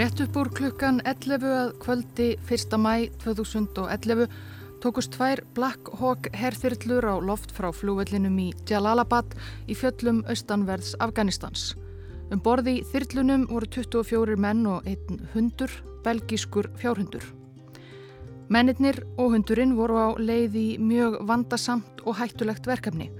Rétt upp úr klukkan 11 að kvöldi 1. mæ 2011 tókust tvær Black Hawk herþyrlur á loft frá flúvellinum í Jalalabad í fjöllum austanverðs Afganistans. Um borði í þyrlunum voru 24 menn og einn hundur, belgískur fjárhundur. Mennirnir og hundurinn voru á leið í mjög vandasamt og hættulegt verkefni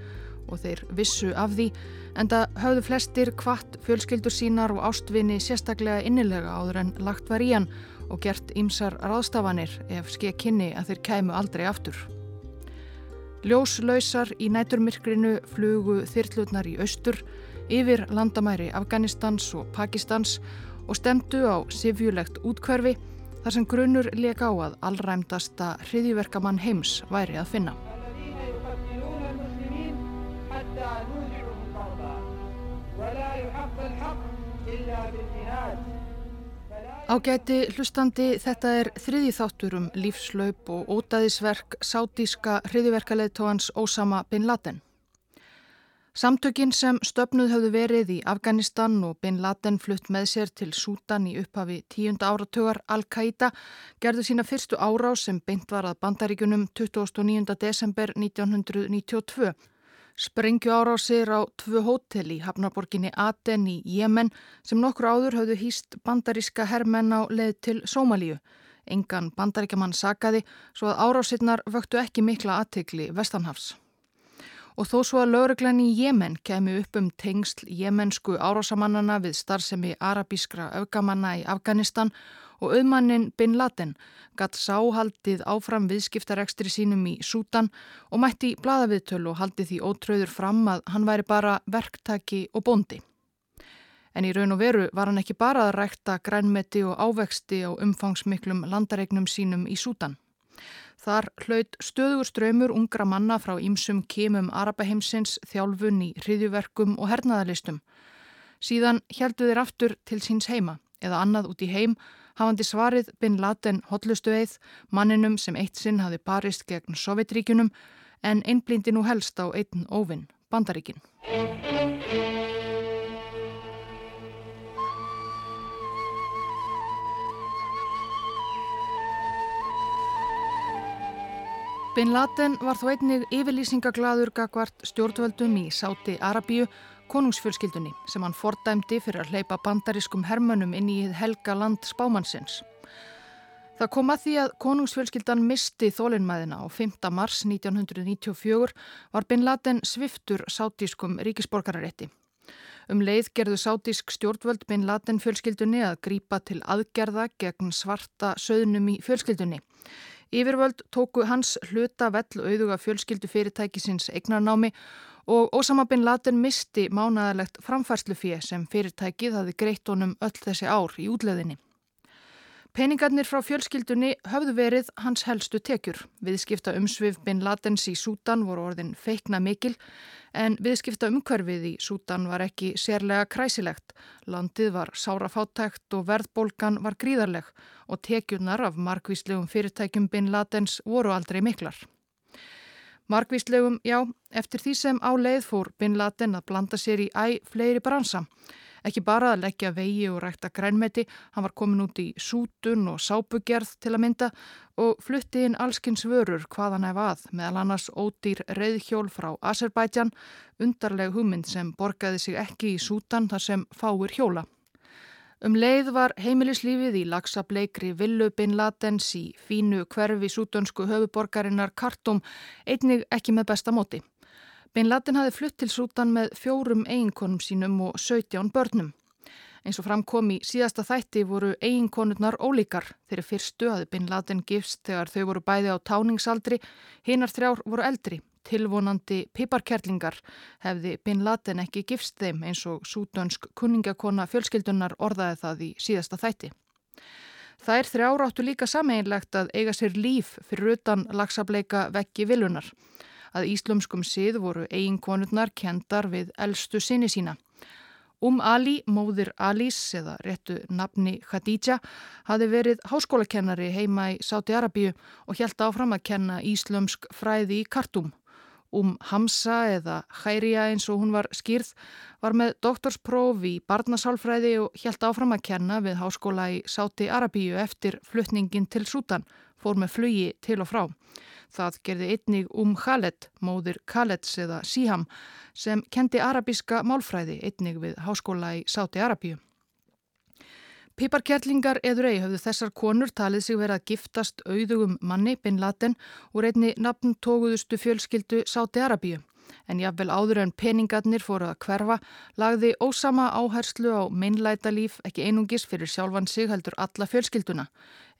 og þeir vissu af því en það höfðu flestir kvart fjölskyldur sínar og ástvinni sérstaklega innilega áður en lagt var í hann og gert ymsar ráðstafanir ef skei kynni að þeir kæmu aldrei aftur. Ljóslausar í næturmyrkrinu flugu þyrlutnar í austur yfir landamæri Afganistans og Pakistans og stemdu á sifjulegt útkverfi þar sem grunur leik á að allræmdasta hriðiverkamann heims væri að finna. Ágæti hlustandi þetta er þriði þáttur um lífslaup og ótaðisverk sátíska hriðiverkaleðtóhans Ósama Bin Laden. Samtökin sem stöpnuð höfðu verið í Afganistan og Bin Laden flutt með sér til Sútan í upphafi tíunda áratögar Al-Qaida gerðu sína fyrstu árá sem beint var að bandaríkunum 29. desember 1992 Sprengju árásir á tvö hótel í hafnaborginni Aten í Jemen sem nokkur áður hafðu hýst bandaríska herrmenn á leið til Sómalíu. Engan bandaríkjaman sagaði svo að árásirnar vöktu ekki mikla aðtegli Vestanhafs. Og þó svo að lögreglan í Jemen kemi upp um tengsl jemensku árásamannana við starfsemi arabískra augamanna í Afganistan og auðmannin Bin Laden gatt sáhaldið áfram viðskiptarekstri sínum í Sútan og mætti bladaviðtölu og haldið því ótröður fram að hann væri bara verktaki og bondi. En í raun og veru var hann ekki bara að rækta grænmeti og ávexti á umfangsmiklum landaregnum sínum í Sútan. Þar hlaut stöður ströymur ungra manna frá ímsum kemum Arabaheimsins þjálfun í hriðjuverkum og hernaðalistum. Síðan heldu þeir aftur til síns heima eða annað út í heim hafandi svarið Bin Laden hotlustu eið manninum sem eitt sinn hafi barist gegn Sovjetríkunum en einblindi nú helst á einn óvinn, Bandaríkin. Bin Laden var þó einnig yfirlýsingaglaður gagvart stjórnvöldum í Sáti Arabíu konungsfjölskyldunni sem hann fordæmdi fyrir að hleypa bandarískum hermönum inn í helga land spámannsins. Það kom að því að konungsfjölskyldan misti þólinnmæðina og 5. mars 1994 var Bin Laden sviftur sátískum ríkisborgararétti. Um leið gerðu sátísk stjórnvöld Bin Laden fjölskyldunni að grípa til aðgerða gegn svarta söðnum í fjölskyldunni. Yfirvöld tóku hans hluta vell auðuga fjölskyldu fyrirtækisins eignarnámi og Osama bin Laden misti mánæðalegt framfærslufið sem fyrirtækið hafi greitt honum öll þessi ár í útleðinni. Peningarnir frá fjölskyldunni höfðu verið hans helstu tekjur. Viðskipta umsvið bin Ladens í Sútan voru orðin feikna mikil en viðskipta umhverfið í Sútan var ekki sérlega kræsilegt. Landið var sárafáttækt og verðbólgan var gríðarleg og tekjurnar af markvíslegum fyrirtækjum bin Ladens voru aldrei miklar. Markvíslegum, já, eftir því sem á leið fór Bin Laden að blanda sér í æ fleiri bransa. Ekki bara að leggja vegi og rækta grænmeti, hann var komin út í sútun og sápugerð til að mynda og flutti inn allskins vörur hvaðan ef að, meðal annars ódýr reyðhjól frá Azerbaijan, undarleg hugmynd sem borgaði sig ekki í sútan þar sem fáir hjóla. Um leið var heimilislífið í lagsableikri Villu Bin Ladens í fínu hverfi sútönsku höfuborgarinnar Kartum einnig ekki með besta móti. Bin Laden hafi flutt til sútan með fjórum eiginkonum sínum og 17 börnum. Eins og framkom í síðasta þætti voru eiginkonurnar ólíkar. Þeirri fyrstu hafi Bin Laden gifst þegar þau voru bæði á táningsaldri, hinnar þrjár voru eldri tilvonandi piparkerlingar hefði Bin Laden ekki gifst þeim eins og sútönsk kunningakona fjölskyldunar orðaði það í síðasta þætti. Það er þrjára áttu líka sameinlegt að eiga sér líf fyrir utan lagsableika veggi vilunar. Að íslumskum sið voru eiginkonurnar kendar við eldstu sinni sína. Um Ali, móðir Alís eða réttu nafni Khadija, hafi verið háskólakennari heima í Sáti Arabíu og hjælt áfram að kenna íslumsk fræði í Kartum Um Hamza eða Khairia eins og hún var skýrð var með doktorspróf í barnasálfræði og hjælt áfram að kenna við háskóla í Sáti Arabíu eftir flutningin til Sútan, fór með flugi til og frá. Það gerði einnig um Khaled, móðir Khaleds eða Siham, sem kendi arabíska málfræði einnig við háskóla í Sáti Arabíu. Piparkerlingar eður ei höfðu þessar konur talið sig verið að giftast auðugum manni Bin Laden úr einni nafn tóguðustu fjölskyldu Sáti Arabíu. En jáfnvel áður en peningarnir fóru að hverfa lagði ósama áherslu á minnlæta líf ekki einungis fyrir sjálfan sig heldur alla fjölskylduna.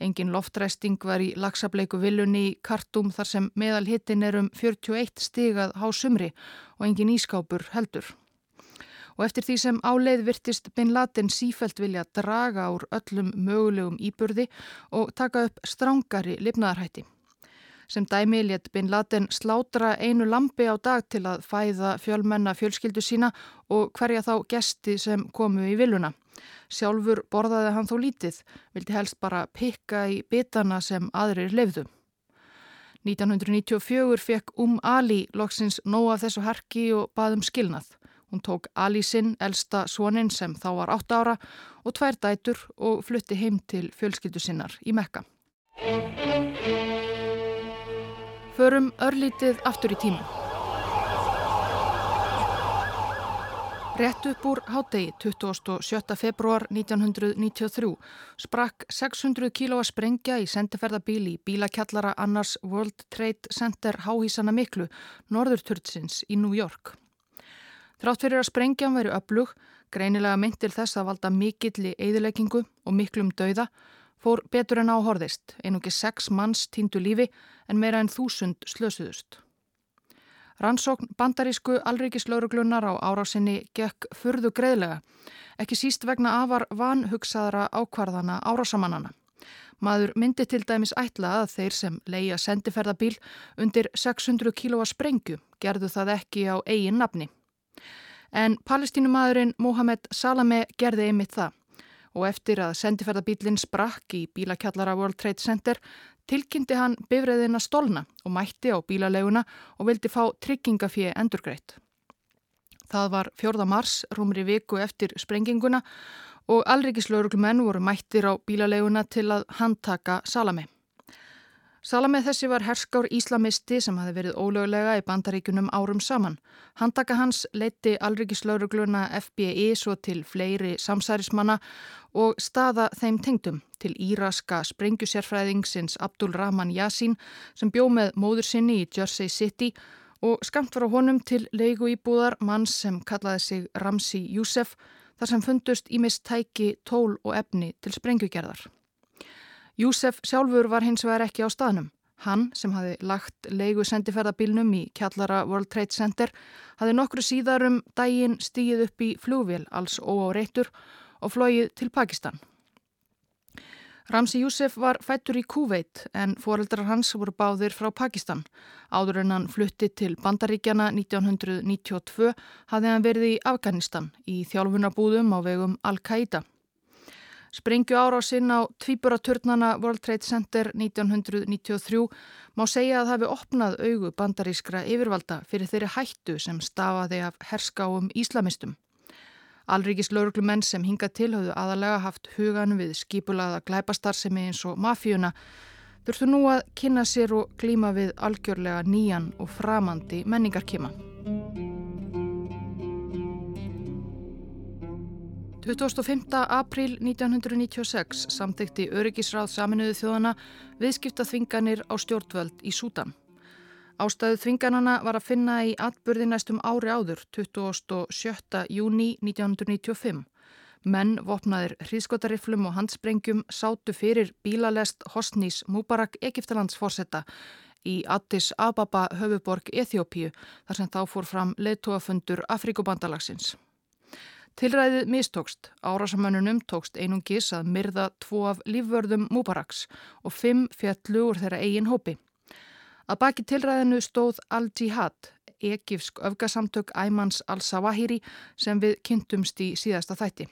Engin loftræsting var í lagsableiku villunni í kartum þar sem meðal hittin er um 41 stigað hásumri og engin ískápur heldur og eftir því sem áleið virtist Bin Laden sífælt vilja draga úr öllum mögulegum íburði og taka upp strángari lifnaðarhætti. Sem dæmi létt Bin Laden slátra einu lampi á dag til að fæða fjölmenna fjölskyldu sína og hverja þá gesti sem komu í viluna. Sjálfur borðaði hann þó lítið, vildi helst bara pikka í bitana sem aðrir lefðu. 1994 fekk Um Ali loksins nóa þessu harki og baðum skilnað. Hún tók Alísinn, elsta svonin sem þá var 8 ára og tvær dætur og flutti heim til fjölskyldu sinnar í Mekka. Förum örlítið aftur í tíma. Rétt upp úr hádegi 27. februar 1993 sprakk 600 kílóa sprengja í sendiferðabíl í bílakjallara Annars World Trade Center háhísana miklu norðurturtsins í New York. Þrátt fyrir að sprengjan veri öflug, greinilega myndir þess að valda mikilli eðileggingu og miklum dauða, fór betur en áhorðist, einungi sex manns týndu lífi en meira en þúsund slösuðust. Rannsókn bandarísku alríkislauruglunar á árásinni gekk furðu greiðlega, ekki síst vegna afar vanhugsaðra ákvarðana árásamannana. Maður myndi til dæmis ætla að þeir sem leia sendiferðabíl undir 600 kílóa sprengju gerðu það ekki á eigin nafni. En palestínumadurinn Mohamed Salame gerði einmitt það og eftir að sendiferðabílinn sprakk í bílakjallara World Trade Center tilkynnti hann bifræðina stolna og mætti á bílaleguna og vildi fá tryggingafið endurgreitt. Það var 4. mars, rúmri viku eftir sprenginguna og alrikislauruglumenn voru mættir á bílaleguna til að handtaka Salame. Salamið þessi var herskár íslamisti sem hafi verið ólögulega í bandaríkunum árum saman. Handtaka hans leiti alrikislaurugluna FBI svo til fleiri samsærismanna og staða þeim tengdum til íraska sprengjusérfræðingsins Abdul Rahman Yassin sem bjó með móður sinni í Jersey City og skamt var á honum til leigu íbúðar manns sem kallaði sig Ramsi Youssef þar sem fundust í mistæki tól og efni til sprengjugerðar. Júsef sjálfur var hins vegar ekki á staðnum. Hann, sem hafi lagt leigu sendiferðabílnum í kjallara World Trade Center, hafi nokkru síðarum dægin stíð upp í flugvél alls óáreittur og flóið til Pakistan. Ramsi Júsef var fættur í Kuveit en foreldrar hans voru báðir frá Pakistan. Áður en hann flutti til Bandaríkjana 1992 hafði hann verið í Afganistan í þjálfunabúðum á vegum Al-Qaida. Sprengju árásinn á tvíburaturnana World Trade Center 1993 má segja að hafi opnað augu bandarískra yfirvalda fyrir þeirri hættu sem stafaði af herskáum íslamistum. Alrikis lauruglumenn sem hinga til hafðu aðalega haft hugan við skipulaða glæpastarsemi eins og mafíuna þurftu nú að kynna sér og klíma við algjörlega nýjan og framandi menningarkima. 25. april 1996 samþykti Öryggisráð saminuðu þjóðana viðskipta þvinganir á stjórnvöld í Sútan. Ástæðu þvinganana var að finna í atbyrði næstum ári áður, 27. júni 1995. Menn vopnaðir hríðskotariflum og handsprengjum sátu fyrir bílalest Hosnís Mubarak Egiptalandsforsetta í Addis Ababa höfuborg Eþjópíu þar sem þá fór fram leðtóafundur Afrikubandalagsins. Tilræðið mistókst. Árásamönnunum tókst einungis að myrða tvo af lífvörðum Mubaraks og fimm fjallu úr þeirra eigin hópi. Að baki tilræðinu stóð Al-Jihad, ekifsk öfgasamtök Æmans al-Sawahiri sem við kynntumst í síðasta þætti.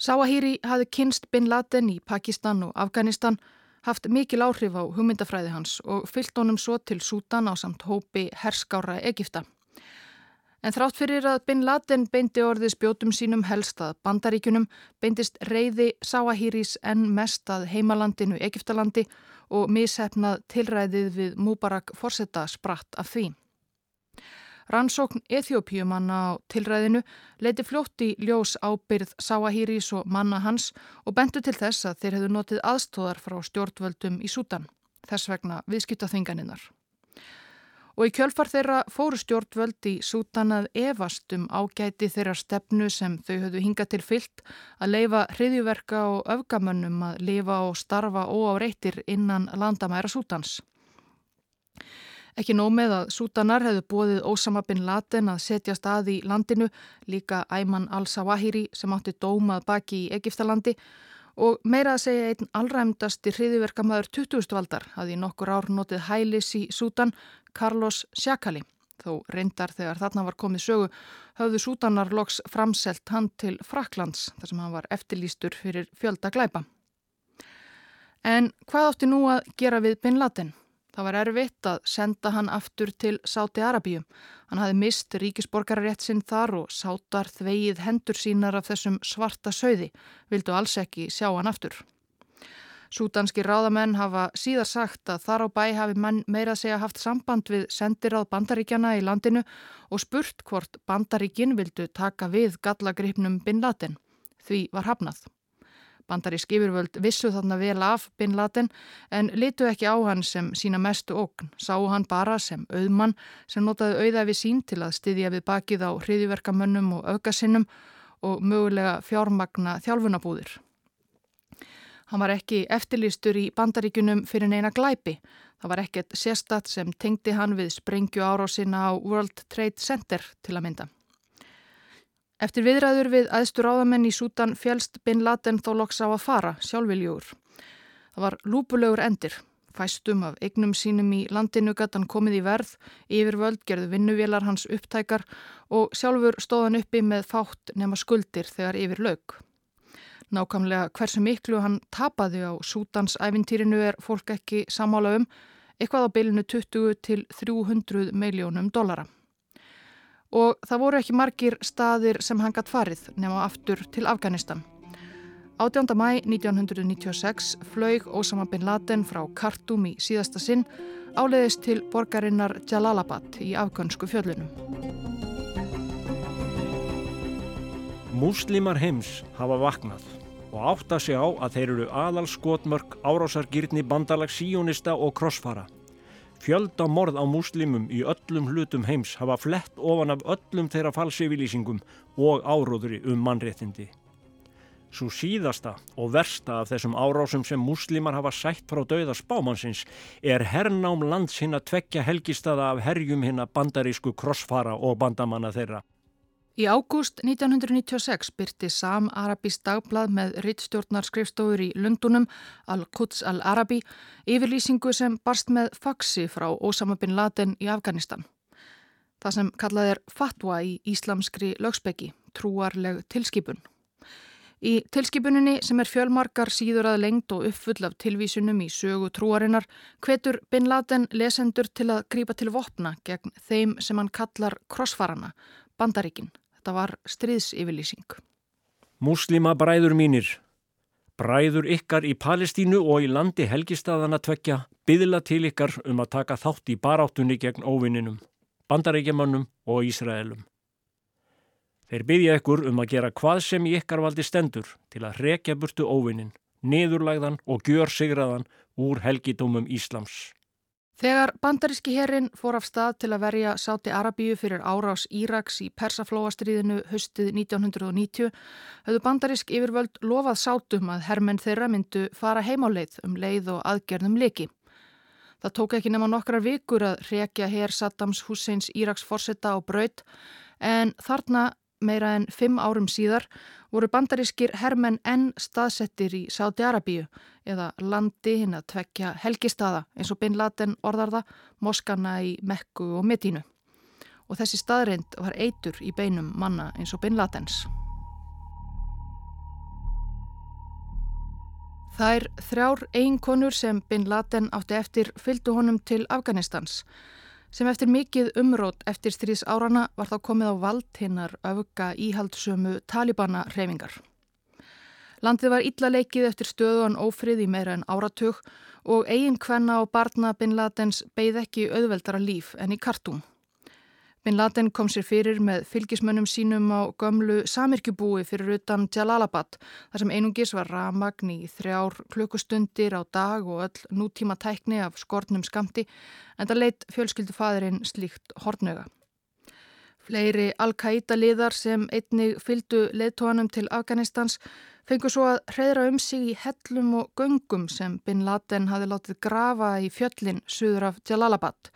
Sawahiri hafði kynst Bin Laden í Pakistan og Afganistan. haft mikil áhrif á hugmyndafræði hans og fyllt honum svo til Sútan á samt hópi herskára Egipta. En þrátt fyrir að Bin Laden beindi orðið spjótum sínum helst að bandaríkunum beindist reyði Sáahíris en mest að heimalandinu Egiptalandi og mishefnað tilræðið við Mubarak forsetta spratt af því. Rannsókn Eþjópiumanna á tilræðinu leiti fljótt í ljós ábyrð Sáahíris og manna hans og bentu til þess að þeir hefðu notið aðstóðar frá stjórnvöldum í Sútan, þess vegna viðskiptaþinganinnar. Og í kjölfar þeirra fóru stjórnvöld í Sútan að evast um ágæti þeirra stefnu sem þau höfðu hingað til fyllt að leifa hriðjuverka og öfgamönnum að lifa og starfa óáreittir innan landamæra Sútans. Ekki nómið að Sútanar hefðu bóðið Ósama bin Laden að setja stað í landinu, líka Ayman al-Zawahiri sem átti dómað baki í Egiptalandi og meira að segja einn allræmdasti hriðiverkamæður 20. valdar í nokkur ár notið hælis í Sútan, Carlos Sjakali. Þó reyndar þegar þarna var komið sögu höfðu Sútanar loks framselt hann til Fraklands þar sem hann var eftirlýstur fyrir fjölda glæpa. En hvað átti nú að gera við bin Laden? Það var erfitt að senda hann aftur til Sáti Arabíu. Hann hafi mist ríkisborgararétt sinn þar og sátar þvegið hendur sínar af þessum svarta söiði, vildu alls ekki sjá hann aftur. Sútanski ráðamenn hafa síðar sagt að þar á bæ hafi menn meira að segja haft samband við sendiráð bandaríkjana í landinu og spurt hvort bandaríkin vildu taka við gallagripnum Bin Laden. Því var hafnað. Bandarísk yfirvöld vissu þarna vel af Bin Laden en litu ekki á hann sem sína mestu okn. Sáu hann bara sem auðmann sem notaði auðafi sín til að styðja við bakið á hriðiverkamönnum og aukasinnum og mögulega fjármagna þjálfunabúðir. Hann var ekki eftirlýstur í bandaríkunum fyrir neina glæpi. Það var ekkert sérstatt sem tengdi hann við sprengju árásina á World Trade Center til að mynda. Eftir viðræður við aðstur áðamenn í Sútan fjælst Bin Laden þó loks á að fara, sjálfviljúur. Það var lúpulegur endir. Fæstum af eignum sínum í landinu gætan komið í verð, yfir völd gerðu vinnuvélar hans upptækar og sjálfur stóðan uppi með fátt nema skuldir þegar yfir laug. Nákvæmlega hversu miklu hann tapaði á Sútans æfintýrinu er fólk ekki samála um, eitthvað á bylunu 20 til 300 miljónum dollara og það voru ekki margir staðir sem hann gatt farið nema aftur til Afganistan. 18. mæ 1996 flög Osama bin Laden frá Khartoum í síðasta sinn áleiðist til borgarinnar Jalalabad í afgönsku fjöllunum. Múslimar heims hafa vaknað og átt að segja á að þeir eru aðalskotmörk árásargýrni bandalag síjónista og krossfara. Fjölda morð á múslimum í öllum hlutum heims hafa flett ofan af öllum þeirra falsivilýsingum og áróðri um mannréttindi. Svo síðasta og versta af þessum árásum sem múslimar hafa sætt frá dauða spámansins er hernám lands hinn að tvekja helgistada af herjum hinn að bandarísku krossfara og bandamanna þeirra. Í ágúst 1996 byrti Sam Arabís dagblad með rittstjórnarskrifstofur í Lundunum Al-Quds Al-Arabi yfirlýsingu sem barst með faksi frá Osama bin Laden í Afganistan. Það sem kallað er fatwa í íslamskri lögspeki, trúarleg tilskipun. Í tilskipuninni sem er fjölmarkar síður að lengt og uppfull af tilvísunum í sögu trúarinnar hvetur bin Laden lesendur til að grípa til vopna gegn þeim sem hann kallar krossfarana, bandaríkinn. Þetta var stríðsyfirlýsing. Múslima bræður mínir, bræður ykkar í Palestínu og í landi helgistaðana tvekja byðla til ykkar um að taka þátt í baráttunni gegn óvinninum, bandaríkjamannum og Ísraelum. Þeir byðja ykkur um að gera hvað sem í ykkar valdi stendur til að rekja burtu óvinnin, niðurlægðan og gjör sigraðan úr helgidómum Íslams. Þegar bandaríski herrin fór af stað til að verja Sáti Arabíu fyrir árás Íraks í Persaflóastriðinu höstið 1990 höfðu bandarísk yfirvöld lofað sátum að hermenn þeirra myndu fara heimáleið um leið og aðgerðum leki. Það tók ekki nema nokkrar vikur að rekja herr Saddams Husseins Íraks forsetta á braut en þarna meira en fimm árum síðar voru bandarískir hermenn enn staðsettir í Sáti Arabíu eða landi hinn að tvekja helgistada eins og Bin Laden orðarða Moskana í Mekku og Medínu. Og þessi staðreind var eitur í beinum manna eins og Bin Ladens. Þær þrjár einkonur sem Bin Laden átti eftir fylgdu honum til Afganistans sem eftir mikið umrót eftir stríðs árana var þá komið á vald hinnar öfuga íhaldsömu Talibana reyfingar. Landið var illa leikið eftir stöðuan ófrið í meira en áratug og eigin kvenna og barna Bin Ladens beigð ekki auðveldara líf en í kartúm. Bin Laden kom sér fyrir með fylgismönnum sínum á gömlu samirkjubúi fyrir utan Jalalabad þar sem einungis var ramagn í þrjár klukkustundir á dag og öll nútíma tækni af skortnum skamti en það leitt fjölskyldufaðurinn slíkt hortnöga. Fleiri Al-Qaida liðar sem einnig fyldu leittóanum til Afganistans fengur svo að hreðra um sig í hellum og göngum sem Bin Laden hafi látið grafa í fjöllin suður af Jalalabad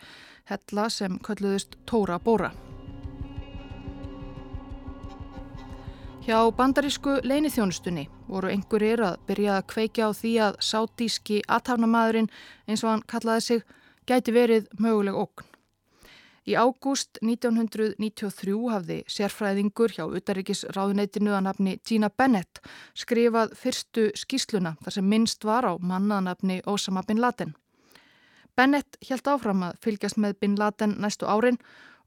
hella sem kölluðust Tóra Bóra. Hjá bandarísku leinithjónustunni voru einhverjir að byrja að kveikja á því að sátíski aðtafnamadurinn eins og hann kallaði sig gæti verið möguleg okn. Í ágúst 1993 hafði sérfræðingur hjá utaríkisráðuneytinu að nafni Gina Bennett skrifað fyrstu skýsluna þar sem minnst var á mannaðnafni Osama Bin Laden. Bennett hjælt áfram að fylgjast með Bin Laden næstu árin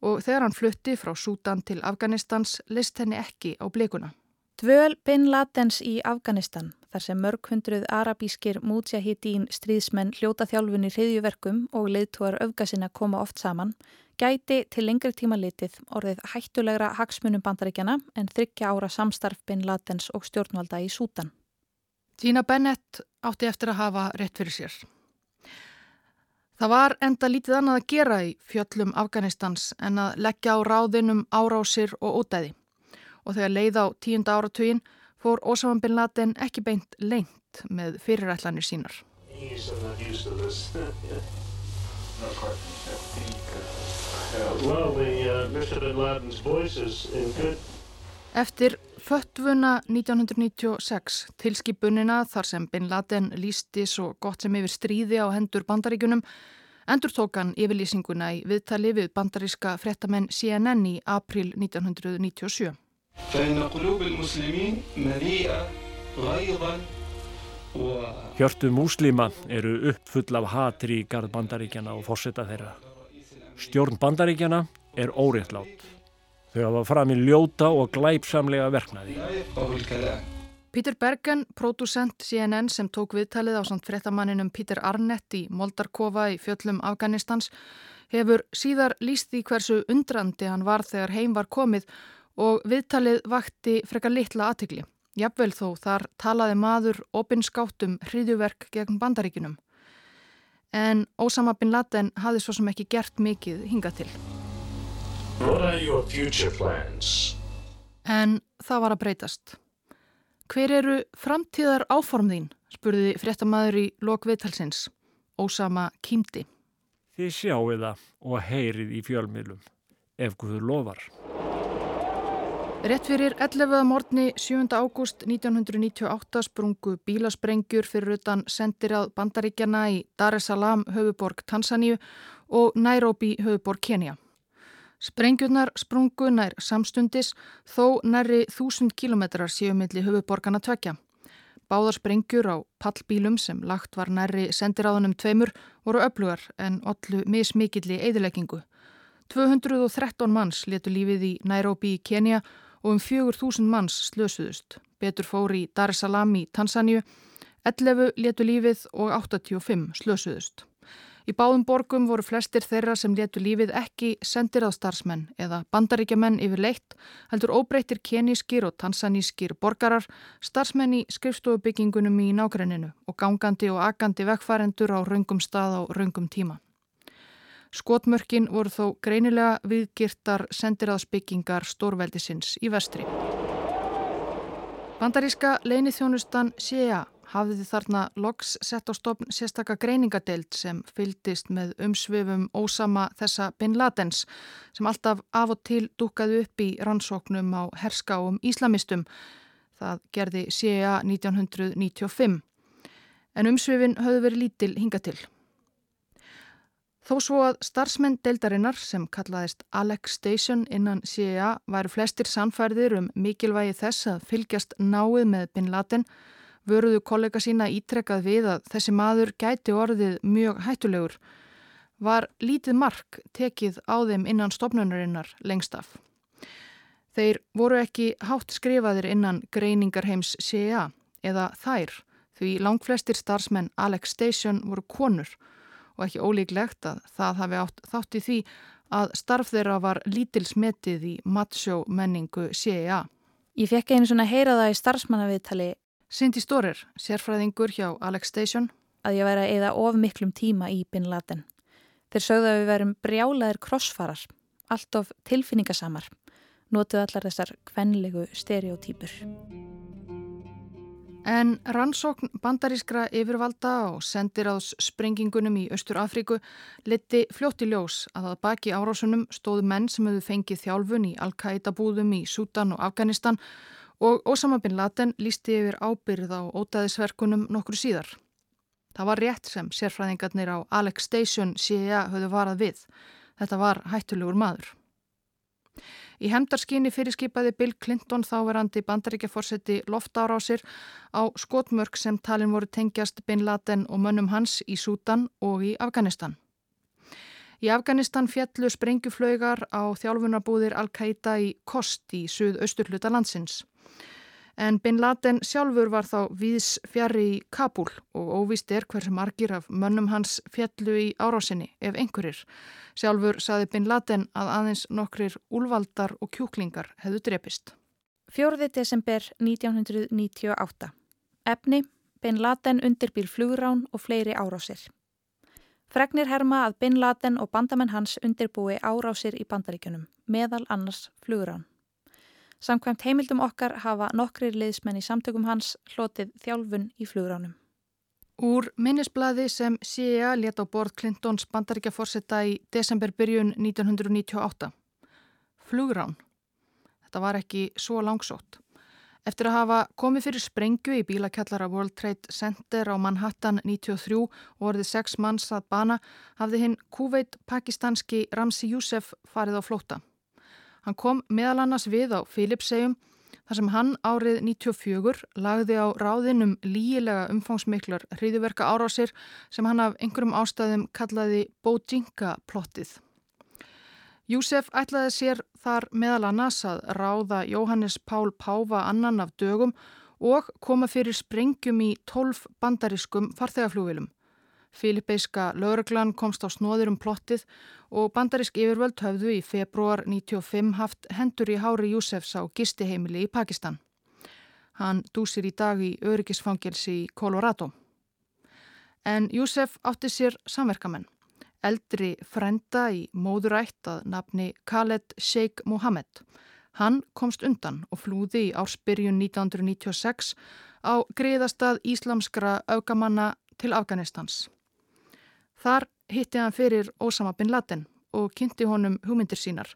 og þegar hann flutti frá Sútan til Afganistans list henni ekki á blikuna. Dvöl Bin Ladens í Afganistan, þar sem mörg hundruð arabískir mútsjahítín stríðsmenn hljóta þjálfunni hriðjuverkum og leiðtúar öfgasina koma oft saman, gæti til lengri tíma litið orðið hættulegra hagsmunum bandaríkjana en þryggja ára samstarf Bin Ladens og stjórnvalda í Sútan. Gina Bennett átti eftir að hafa rétt fyrir sér. Það var enda lítið annað að gera í fjöllum Afganistans en að leggja á ráðinum árásir og ódæði. Og þegar leið á tíunda áratugin fór Osama Bin Laden ekki beint lengt með fyrirætlanir sínar. Eftir föttvuna 1996 tilskipunina þar sem Bin Laden lísti svo gott sem yfir stríði á hendur bandaríkunum endur tókan yfirlýsinguna í viðtali við bandaríska frettamenn CNN í april 1997. Hjörtu múslima eru uppfull af hatri í gard bandaríkjana og fórseta þeirra. Stjórn bandaríkjana er óréttlátt. Þau hafa fram í ljóta og glæpsamlega verknaði. Pítur Bergen, pródusent CNN sem tók viðtalið á samt frettamanninum Pítur Arnett í Moldarkova í fjöllum Afganistans, hefur síðar líst því hversu undrandi hann var þegar heim var komið og viðtalið vakti frekar litla aðtikli. Jafnvel þó þar talaði maður opinskátum hriðjuverk gegn bandaríkinum. En Ósama bin Laden hafði svo sem ekki gert mikið hinga til. En það var að breytast. Hver eru framtíðar áform þín? spurði fréttamaður í lokviðtalsins. Ósama kýmdi. Þið sjáu það og heyrið í fjölmiðlum, ef Guður lofar. Rett fyrir 11. morgni 7. ágúst 1998 sprungu bílasprengjur fyrir utan sendirað bandaríkjana í Dar es Salaam höfuborg Tansaníu og Nairobi höfuborg Kenya. Sprengjurnar sprungu nær samstundis þó næri þúsund kilometrar séu milli höfuborgarna tvekja. Báðar sprengjur á pallbílum sem lagt var næri sendiráðunum tveimur voru öflugar en allu mismikilli eðileggingu. 213 manns letu lífið í Nairobi í Kenya og um 4.000 manns slösuðust. Betur fór í Dar es Salaam í Tansaníu, 11 letu lífið og 85 slösuðust. Í báðum borgum voru flestir þeirra sem letu lífið ekki sendir á starfsmenn eða bandaríkjamenn yfir leitt, heldur óbreytir kenískir og tansanískir borgarar, starfsmenn í skrifstofubyggingunum í nákrenninu og gangandi og agandi vekkfærendur á raungum stað á raungum tíma. Skotmörkin voru þó greinilega viðgirtar sendiraðsbyggingar stórveldisins í vestri. Bandaríska leinithjónustan CIA hafði þarna loks sett á stofn sérstaka greiningadeild sem fyldist með umsvifum ósama þessa Bin Ladens sem alltaf af og til dúkaði upp í rannsóknum á herskáum íslamistum. Það gerði CIA 1995. En umsvifin höfðu verið lítil hinga til. Þó svo að starfsmenn deildarinnar sem kallaðist Alex Station innan CIA væru flestir samfærðir um mikilvægi þess að fylgjast náið með Bin Laden vöruðu kollega sína ítrekkað við að þessi maður gæti orðið mjög hættulegur, var lítið mark tekið á þeim innan stopnunarinnar lengst af. Þeir voru ekki hátt skrifaðir innan greiningarheims CIA eða þær því langflestir starfsmenn Alex Station voru konur og ekki ólíklegt að það hafi átt þátt í því að starf þeirra var lítilsmetið í matsjó menningu CIA. Ég fekk einu svona heyra það í starfsmannaviðtali Cindy Storer, sérfræðingur hjá Alex Station að ég væri að eða of miklum tíma í Bin Laden. Þeir sögðu að við verum brjálaðir krossfarar, allt of tilfinningasamar, notuð allar þessar kvenlegu stereotýpur. En rannsókn bandarískra yfirvalda og sendir ás sprengingunum í Östur Afríku leti fljótti ljós að að baki árásunum stóðu menn sem hefðu fengið þjálfun í Al-Qaida búðum í Sútan og Afganistan og Osama bin Laden lísti yfir ábyrð á ótaðisverkunum nokkur síðar. Það var rétt sem sérfræðingarnir á Alex Station CIA höfðu varað við. Þetta var hættulegur maður. Í hemdarskinni fyrirskipaði Bill Clinton þáverandi bandaríkjaforsetti loftárásir á skotmörk sem talin voru tengjast Bin Laden og mönnum hans í Sútan og í Afganistan. Í Afganistan fjallu sprengjuflögar á þjálfunarbúðir Al-Qaida í Kost í suð-austurluta landsins. En Bin Laden sjálfur var þá viðs fjari í Kabul og óvist er hversu margir af mönnum hans fjallu í árásinni ef einhverjir. Sjálfur saði Bin Laden að aðeins nokkrir úlvaldar og kjúklingar hefðu drepist. 4. desember 1998. Efni, Bin Laden undirbýr flugrán og fleiri árásir. Fregnir herma að Bin Laden og bandamenn hans undirbúi árásir í bandaríkunum, meðal annars flugrán. Samkvæmt heimildum okkar hafa nokkrir liðsmenn í samtökum hans hlotið þjálfun í flugránum. Úr minnisbladi sem CIA let á borð Clintons bandaríkjaforsetta í desemberbyrjun 1998. Flugrán. Þetta var ekki svo langsótt. Eftir að hafa komið fyrir sprengju í bílakjallara World Trade Center á Manhattan 93 og orðið sex manns að bana hafði hinn kúveit pakistanski Ramsi Youssef farið á flóta. Hann kom meðal annars við á Filipsegjum þar sem hann árið 94 lagði á ráðinum lígilega umfangsmiklar hriðiverka árásir sem hann af einhverjum ástæðum kallaði Bojinga-plottið. Júsef ætlaði sér þar meðal annars að ráða Jóhannes Pál Páfa annan af dögum og koma fyrir sprengjum í 12 bandariskum farþegaflúvilum. Filipeiska lauruglan komst á snóður um plottið og bandarisk yfirvöld höfðu í februar 95 haft hendur í Hári Júsefs á gistiheimili í Pakistan. Hann dúsir í dag í öryggisfangelsi í Colorado. En Júsef átti sér samverkamenn. Eldri frenda í móðurætt að nafni Khaled Sheikh Mohammed. Hann komst undan og flúði í ársbyrjun 1996 á greiðastað íslamskra augamanna til Afganistans. Þar hitti hann fyrir Ósama bin Laden og kynnti honum hugmyndir sínar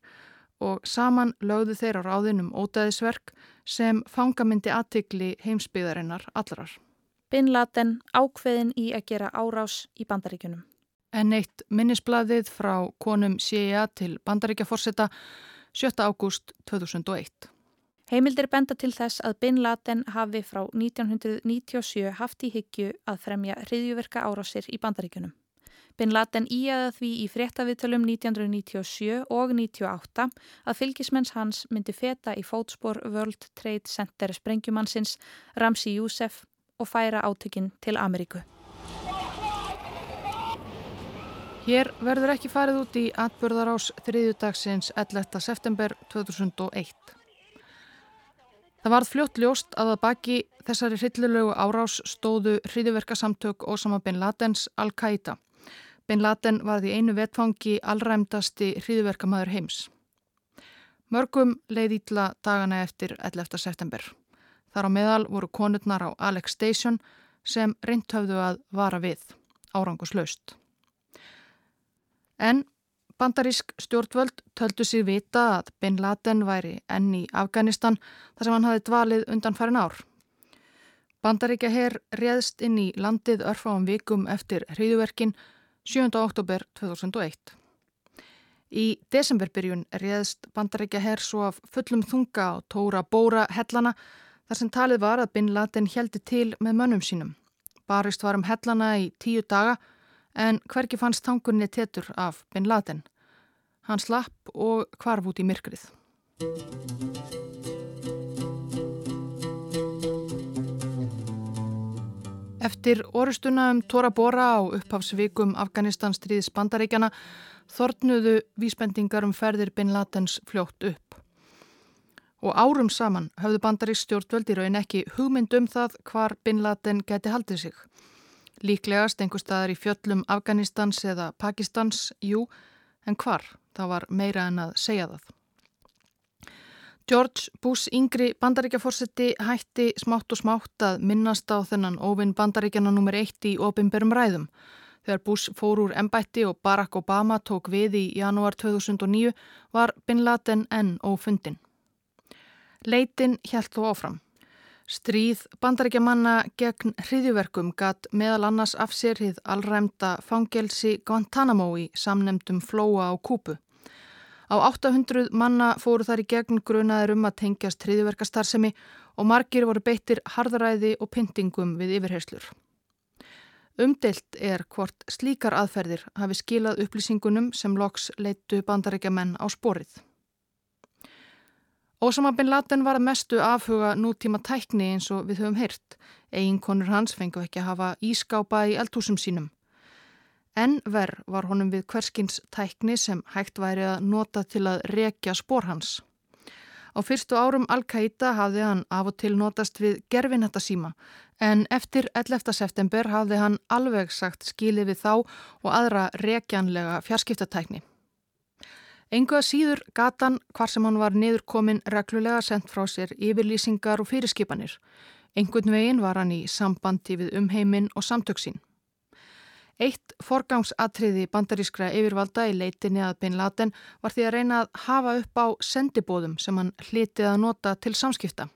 og saman lögðu þeir á ráðinum ótaðisverk sem fangamindi aðtikli heimsbyðarinnar allrar. Bin Laden ákveðin í að gera árás í bandaríkunum. En eitt minnisbladið frá konum CIA til bandaríkjaforsetta 7. ágúst 2001. Heimildir benda til þess að Bin Laden hafi frá 1997 haft í hyggju að fremja hriðjuverka árásir í bandaríkunum. Bin Laden íaða því í fréttaviðtölum 1997 og 1998 að fylgismenns hans myndi feta í fótspor World Trade Center sprengjumannsins Ramsi Youssef og færa átökinn til Ameríku. Hér verður ekki farið út í atbörðarás þriðjudagsins 11. september 2001. Það varð fljótt ljóst að að baki þessari hryllulegu árás stóðu hriðiverkasamtök Osama bin Ladens Al-Qaida. Bin Laden var því einu vetfangi allræmdasti hriðverkamæður heims. Mörgum leið ítla dagana eftir 11. september. Þar á meðal voru konurnar á Alex Station sem reynthöfðu að vara við, áranguslaust. En bandarísk stjórnvöld töldu sig vita að Bin Laden væri enn í Afganistan þar sem hann hafi dvalið undan farin ár. Bandaríkja herr réðst inn í landið örfáum vikum eftir hriðuverkin 7. oktober 2001. Í desemberbyrjun réðst bandarækja herr svo af fullum þunga á Tóra Bóra hellana þar sem talið var að Bin Laden heldi til með mönnum sínum. Barist var um hellana í tíu daga en hverki fannst tangunni tettur af Bin Laden. Hann slapp og kvarf út í myrkrið. Eftir orustuna um Tora Bora á upphafsvikum Afganistans stríðis bandaríkjana þortnuðu vísbendingar um ferðir Bin Ladens fljótt upp. Og árum saman höfðu bandaríks stjórnvöldi raun ekki hugmynd um það hvar Bin Laden geti haldið sig. Líklegast einhver staðar í fjöllum Afganistans eða Pakistans, jú, en hvar? Það var meira en að segja það. George Bush yngri bandaríkjaforsetti hætti smátt og smátt að minnast á þennan óvinn bandaríkjana nr. 1 í opimberum ræðum. Þegar Bush fór úr embætti og Barack Obama tók við í janúar 2009 var Bin Laden enn ófundin. Leitin hjælt þó áfram. Stríð bandaríkjamanna gegn hriðjuverkum gatt meðal annars af sér hið allræmda fangelsi Guantanamo í samnemdum flóa á Kúpu. Á 800 manna fóru þar í gegn grunaður um að tengjast hriðiverkastarsemi og margir voru beittir harðaræði og pyntingum við yfirherslur. Umdelt er hvort slíkar aðferðir hafi skilað upplýsingunum sem loks leittu bandarækja menn á sporið. Ósama bin Laden var að mestu afhuga nútíma tækni eins og við höfum heyrt. Eginkonur hans fengu ekki að hafa ískápa í eldhúsum sínum. En verð var honum við hverskins tækni sem hægt væri að nota til að rekja spór hans. Á fyrstu árum Al-Qaida hafði hann af og til notast við gerfinetta síma en eftir 11. september hafði hann alveg sagt skilið við þá og aðra rekjanlega fjarskiptatækni. Enguða síður gatan hvar sem hann var niðurkomin reglulega sendt frá sér yfirlýsingar og fyrirskipanir. Engun veginn var hann í sambandi við umheimin og samtöksín. Eitt forgangsatriði bandarískra yfirvalda í leitinni að Bin Laden var því að reyna að hafa upp á sendibóðum sem hann hlitið að nota til samskipta.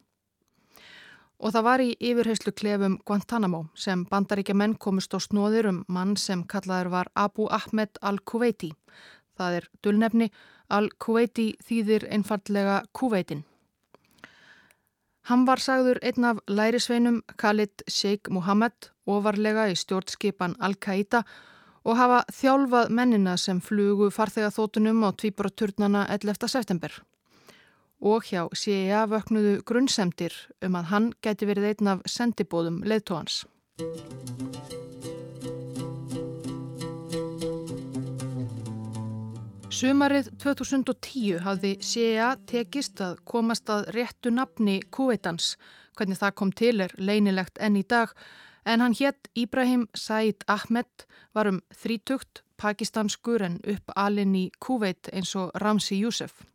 Og það var í yfirheyslu klefum Guantanamo sem bandaríkja menn komist á snóðir um mann sem kallaður var Abu Ahmed al-Kuwaiti. Það er dullnefni, al-Kuwaiti þýðir einfallega Kuwaitin. Hann var sagður einn af lærisveinum Khalid Sheikh Mohammed ofarlega í stjórnskipan Al-Qaida og hafa þjálfað mennina sem flugu farþegaþótunum á tvíbraturnana 11. september. Og hjá CIA vöknuðu grunnsemdir um að hann geti verið einn af sendibóðum leðtóhans. Sumarið 2010 hafði CIA tekist að komast að réttu nafni Kuwaitans. Hvernig það kom til er leinilegt enn í dag en hann hétt Íbrahim Said Ahmed var um þrítugt pakistanskur en upp alinn í Kuwait eins og Ramsi Youssef.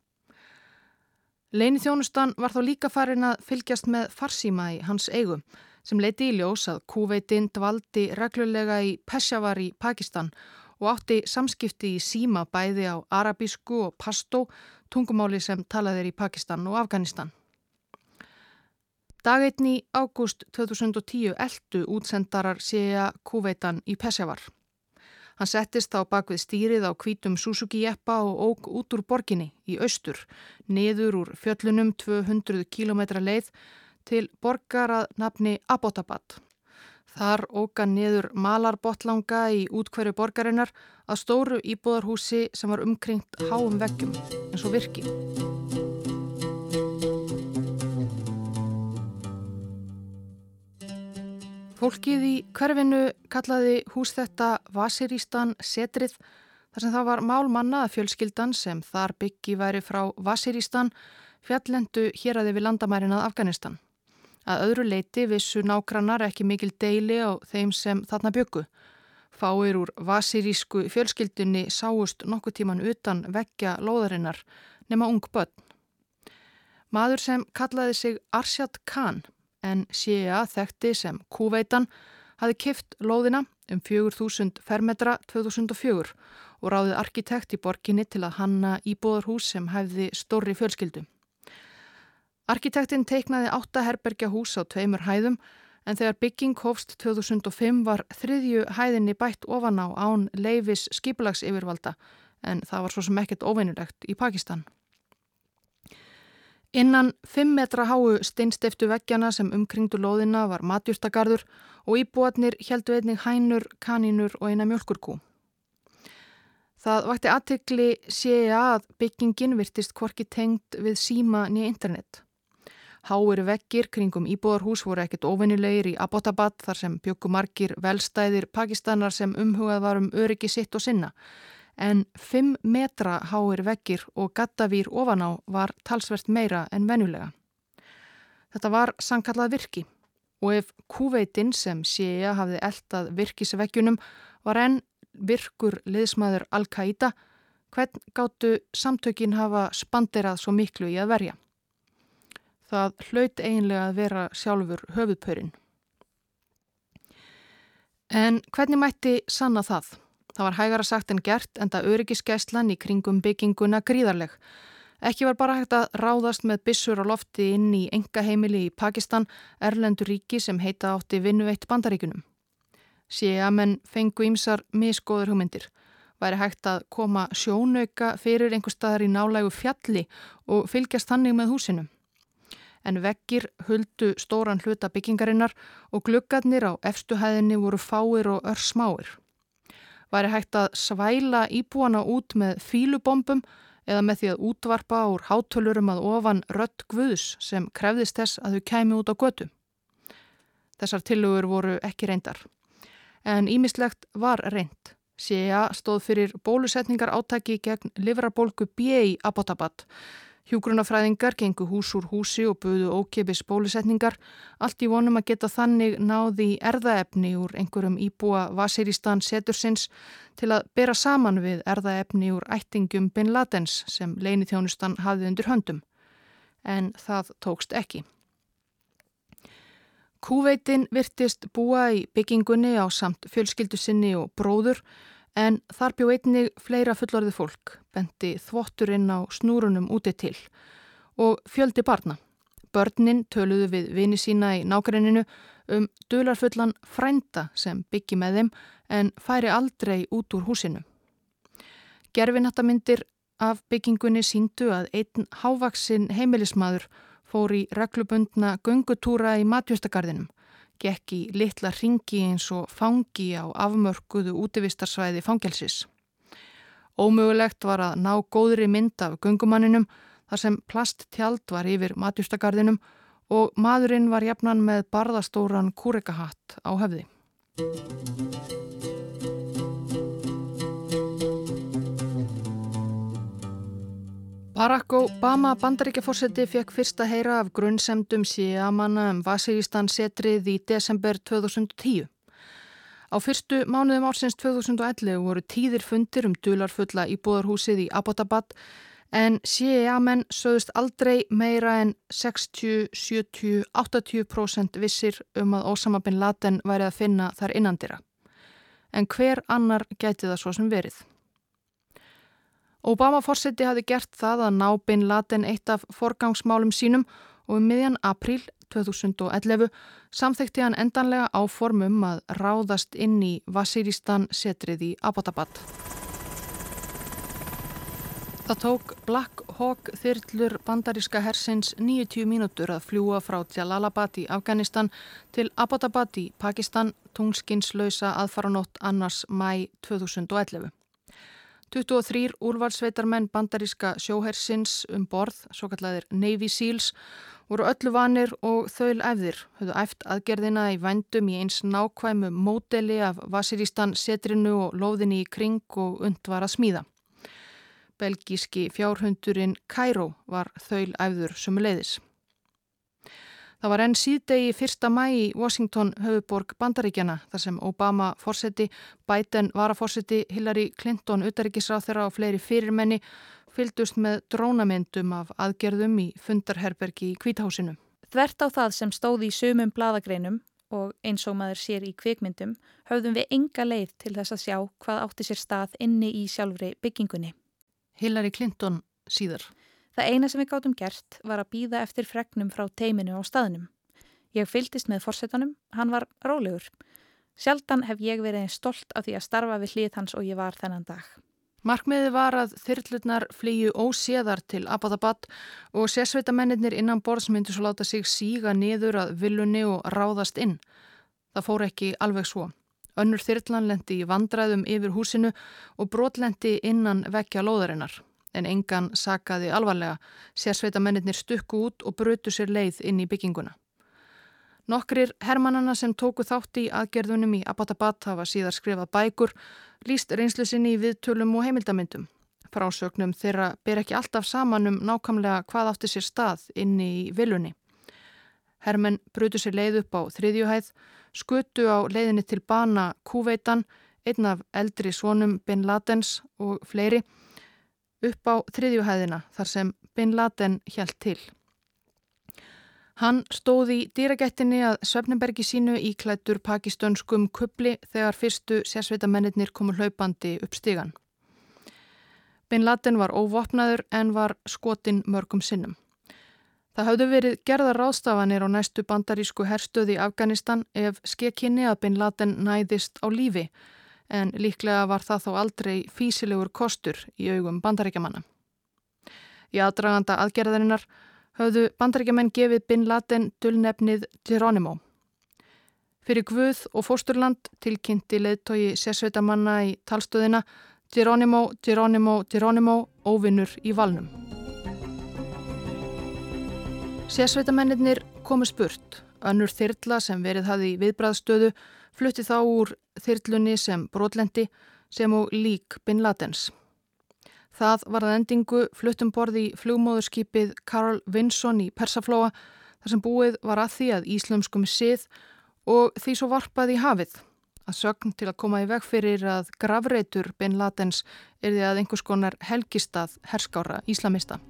Leini þjónustan var þá líka farin að fylgjast með farsíma í hans eigum sem leiti í ljós að Kuwaitin dvaldi reglulega í Peshawar í Pakistan og átti samskipti í síma bæði á arabísku og pastó, tungumáli sem talaðir í Pakistan og Afganistan. Dagveitn í ágúst 2010 eldu útsendarar séja kúveitan í Pesjavar. Hann settist á bakvið stýrið á kvítum Suzuki Jeppa og óg út úr borginni í austur, niður úr fjöllunum 200 km leið til borgarað nafni Abbottabad. Þar óga niður malarbottlanga í útkverju borgarinnar að stóru íbúðarhúsi sem var umkringt háum veggjum eins og virki. Fólkið í hverfinu kallaði hús þetta Vasirístan setrið þar sem það var málmanna að fjölskyldan sem þar byggi væri frá Vasirístan fjallendu hér að við landamærinað Afganistan. Að öðru leiti vissu nágrannar ekki mikil deili á þeim sem þarna byggu. Fáir úr vasirísku fjölskyldunni sáust nokkuð tíman utan veggja lóðarinnar nema ung börn. Maður sem kallaði sig Arshad Khan en séa þekkti sem kúveitan hafi kift lóðina um 4000 fermetra 2004 og ráðið arkitekt í borginni til að hanna íbúðarhús sem hefði stórri fjölskyldu. Arkitektinn teiknaði átta herbergja hús á tveimur hæðum en þegar bygging hófst 2005 var þriðju hæðinni bætt ofan á án leifis skipulags yfirvalda en það var svo sem ekkert óveinulegt í Pakistan. Innan 5 metra háu steinstiftu veggjana sem umkringdu loðina var matjúrtagarður og íbúatnir heldu einnig hænur, kanínur og eina mjölkurkú. Það vakti aðtikli séu að byggingin virtist hvorki tengt við síma nýja internet. Háir vekkir kringum íbúðarhús voru ekkert ofinnilegir í Abbottabad þar sem byggu margir velstæðir pakistanar sem umhugað var um öryggi sitt og sinna. En 5 metra háir vekkir og gattavýr ofan á var talsvert meira en venulega. Þetta var sankallað virki og ef kúveitin sem séja hafði eldað virkisveggjunum var enn virkur liðsmaður Al-Qaida hvern gáttu samtökin hafa spanderað svo miklu í að verja. Það hlaut eiginlega að vera sjálfur höfuðpörin. En hvernig mætti sanna það? Það var hægara sagt en gert en það öryggisgæslan í kringum bygginguna gríðarleg. Ekki var bara hægt að ráðast með bissur og lofti inn í enga heimili í Pakistan, Erlendur ríki sem heita átti vinnuveitt bandaríkunum. Sér að menn fengu ímsar miskoður hugmyndir. Væri hægt að koma sjónauka fyrir einhver staðar í nálægu fjalli og fylgjast þannig með húsinum en veggir huldu stóran hluta byggingarinnar og gluggarnir á efstuhæðinni voru fáir og ör smáir. Væri hægt að svæla íbúana út með fílubombum eða með því að útvarpa úr hátölurum að ofan rött guðs sem krefðist þess að þau kæmi út á götu. Þessar tilugur voru ekki reyndar. En ímislegt var reynd. Séa stóð fyrir bólusetningar átaki gegn livrabólgu B í Abbottabad Hjúgrunafræðingar gengu hús úr húsi og buðu ókipis bólusetningar, allt í vonum að geta þannig náði erðaefni úr einhverjum íbúa Vasiristan setursins til að bera saman við erðaefni úr ættingum Bin Ladens sem leini þjónustan hafði undir höndum. En það tókst ekki. Kúveitin virtist búa í byggingunni á samt fjölskyldu sinni og bróður En þar bjó einnig fleira fullorðið fólk, bendi þvotturinn á snúrunum úti til og fjöldi barna. Börnin töluðu við vini sína í nákrenninu um dularfullan frænda sem byggi með þeim en færi aldrei út úr húsinu. Gerfinhattamindir af byggingunni síndu að einn hávaksin heimilismadur fór í reglubundna göngutúra í matjustagarðinum gekk í litla ringi eins og fangi á afmörkuðu útivistarsvæði fangelsis. Ómögulegt var að ná góðri mynd af gungumanninum þar sem plasttjald var yfir matjustagarðinum og maðurinn var jafnan með barðastóran kúrekahatt á höfði. Barack Obama bandaríkjaforseti fekk fyrsta heyra af grunnsemdum síamanna um Vasiristan setrið í desember 2010. Á fyrstu mánuðum ársins 2011 voru tíðir fundir um dularfulla í búðarhúsið í Abbottabad en síamenn sögðust aldrei meira en 60, 70, 80% vissir um að Osama bin Laden væri að finna þar innandira. En hver annar gæti það svo sem verið? Obama-forseti hafi gert það að ná Bin Laden eitt af forgangsmálum sínum og um miðjan april 2011 samþekti hann endanlega áformum að ráðast inn í Vasiristan setrið í Abbottabad. Það tók Black Hawk þyrllur bandaríska hersins 90 mínútur að fljúa frá Jalalabad í Afganistan til Abbottabad í Pakistan tungskinnslausa aðfaranótt annars mæ 2011. 23 úrvalsveitarmenn bandaríska sjóhersins um borð, svo kallaðir Navy Seals, voru öllu vanir og þaul efðir, höfðu æft aðgerðina í vendum í eins nákvæmu módeli af Vasiristan setrinu og lóðinni í kring og und var að smíða. Belgíski fjárhundurinn Cairo var þaul efður sumuleiðis. Það var enn síðdegi fyrsta mæ í Washington höfuborg bandaríkjana þar sem Obama fórseti, Biden varaforseti, Hillary Clinton utaríkisráð þeirra og fleiri fyrirmenni fyldust með drónamyndum af aðgerðum í fundarherbergi í kvítahásinu. Þvert á það sem stóði í sumum bladagreinum og eins og maður sér í kvikmyndum höfðum við enga leið til þess að sjá hvað átti sér stað inni í sjálfri byggingunni. Hillary Clinton síðar. Það eina sem við gáttum gert var að býða eftir fregnum frá teiminu á staðnum. Ég fylgist með fórsetanum, hann var rólegur. Sjaldan hef ég verið stolt af því að starfa við hlið hans og ég var þennan dag. Markmiði var að þyrlutnar flýju óséðar til Abbottabad og sérsveitamennir innan borðs myndi svo láta sig síga niður að villunni og ráðast inn. Það fór ekki alveg svo. Önnur þyrlan lendi í vandræðum yfir húsinu og brotlendi innan vekja lóðarinnar. En engan sakaði alvarlega. Sérsveitamennir stukku út og brötu sér leið inn í bygginguna. Nokkrir hermannana sem tóku þátt í aðgerðunum í Abbottabad hafa síðar skrifað bækur, líst reynslu sinni í viðtölum og heimildamindum. Frásögnum þeirra ber ekki alltaf saman um nákvæmlega hvað átti sér stað inni í vilunni. Hermenn brutu sér leið upp á þriðjuhæð, skutu á leiðinni til bana Kúveitan, einn af eldri svonum Bin Ladens og fleiri, upp á þriðjuhæðina þar sem Bin Laden hjælt til. Hann stóð í dýragættinni að Svefnenbergi sínu í klættur pakistönskum kubli þegar fyrstu sérsveitamennir komu hlaupandi upp stígan. Bin Laden var óvopnaður en var skotin mörgum sinnum. Það hafðu verið gerða ráðstafanir á næstu bandarísku herstöði Afganistan ef skekkinni að Bin Laden næðist á lífi en líklega var það þó aldrei físilegur kostur í augum bandaríkjamanna. Í aðdraganda aðgerðarinnar höfðu bandaríkjaman gefið Bin Laden dullnefnið Geronimo. Fyrir Guð og Fósturland tilkynnti leðtogi sérsveitamanna í talstöðina Geronimo, Geronimo, Geronimo, óvinnur í valnum. Sérsveitamennir komu spurt. Önnur þyrla sem verið hafi í viðbræðstöðu flutti þá úr þyrlunni sem brotlendi sem og lík Bin Ladens. Það var að endingu fluttum borði í flugmóðurskipið Karl Vinson í Persaflóa þar sem búið var að því að íslumskum sið og því svo varpað í hafið. Að sögn til að koma í veg fyrir að gravreitur Bin Ladens er því að einhvers konar helgistað herskára íslamista.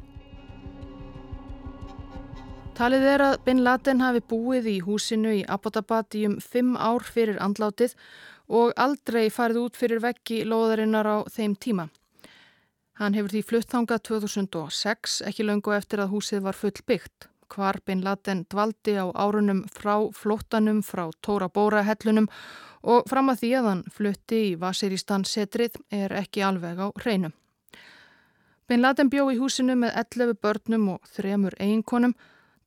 Talið er að Bin Laden hafi búið í húsinu í Abbottabad í um fimm ár fyrir andlátið og aldrei farið út fyrir veggi loðarinnar á þeim tíma. Hann hefur því fluttangað 2006, ekki löngu eftir að húsið var full byggt. Hvar Bin Laden dvaldi á árunum frá flóttanum, frá Tóra Bóra hellunum og fram að því að hann flutti í Vasiristan setrið er ekki alveg á hreinum. Bin Laden bjó í húsinu með 11 börnum og þremur eiginkonum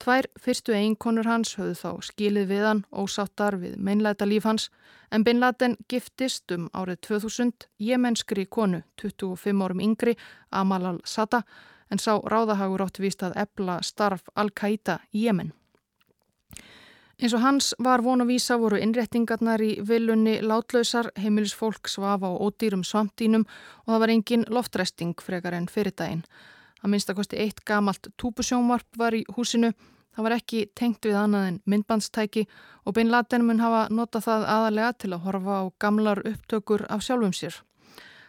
Tvær fyrstu einkonur hans höfðu þá skilið við hann ósáttar við meinleita líf hans en Bin Laden giftist um árið 2000 jemenskri konu 25 árum yngri Amal al-Sada en sá ráðahagur átti víst að ebla starf Al-Qaida í Jemen. Eins og hans var von og vísa voru innrettingarnar í vilunni látlausar, heimilisfólk svafa á ódýrum svampdínum og það var engin loftresting frekar en fyrirdaginn. Að minnstakosti eitt gamalt túpusjónvarp var í húsinu Það var ekki tengt við annað en myndbandstæki og Bin Laden mun hafa nota það aðalega til að horfa á gamlar upptökur af sjálfum sér.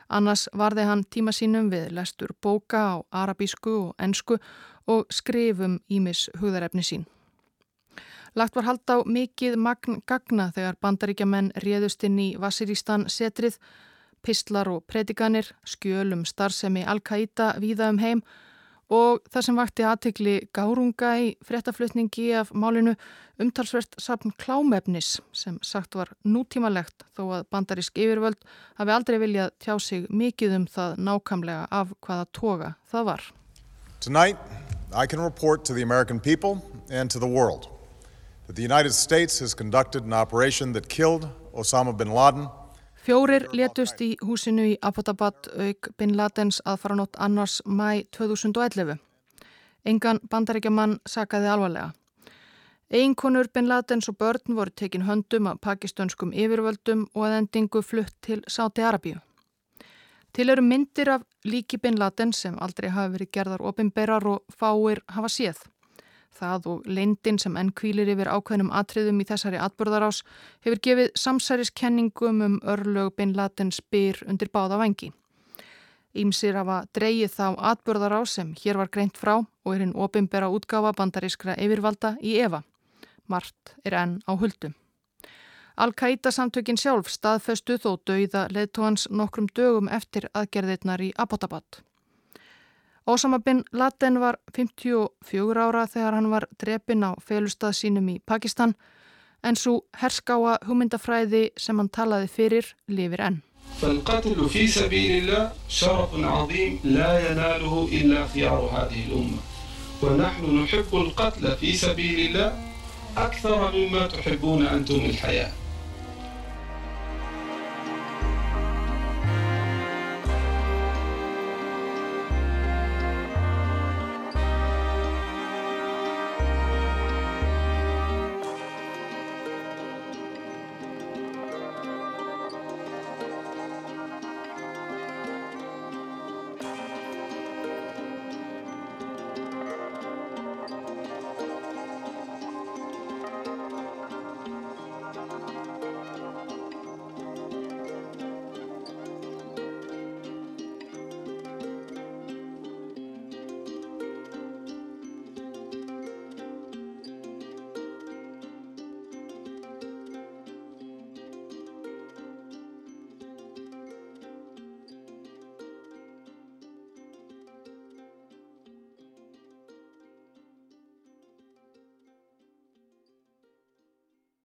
Annars varði hann tíma sínum við lestur bóka á arabísku og ensku og skrifum ímis hugðarefni sín. Lagt var hald á mikið magn gagna þegar bandaríkjaman réðust inn í Vasiristan setrið, pistlar og predikanir, skjölum starfsemi Al-Qaida víða um heim og það sem vakti aðtikli gárunga í fréttaflutningi af málinu umtalsvert sapn klámefnis sem sagt var nútímalegt þó að bandarísk yfirvöld hafi aldrei viljað tjá sig mikið um það nákamlega af hvaða toga það var. Tonight I can report to the American people and to the world that the United States has conducted an operation that killed Osama bin Laden Fjórir letust í húsinu í Abbottabad auk Bin Ladens aðfaranótt annars mæ 2011. Engan bandaríkjaman sakaði alvarlega. Einkonur Bin Ladens og börn voru tekin höndum af pakistönskum yfirvöldum og að endingu flutt til Sáti Arabíu. Til eru myndir af líki Bin Ladens sem aldrei hafi verið gerðar ofinberar og fáir hafa séð. Það og leindin sem enn kvílir yfir ákveðnum atriðum í þessari atbörðarás hefur gefið samsæriskenningum um örlög Bin Laden spyr undir báða vangi. Ímsir hafa dreyið þá atbörðarás sem hér var greint frá og er hinn opimbera útgáfa bandarískra yfirvalda í Eva. Mart er enn á huldum. Al-Qaida samtökin sjálf staðföstu þó dauða leðtóhans nokkrum dögum eftir aðgerðirnar í Abbottabad. Osama bin Laden var 54 ára þegar hann var drepin á felustað sínum í Pakistan en svo herskáa hugmyndafræði sem hann talaði fyrir lifir enn.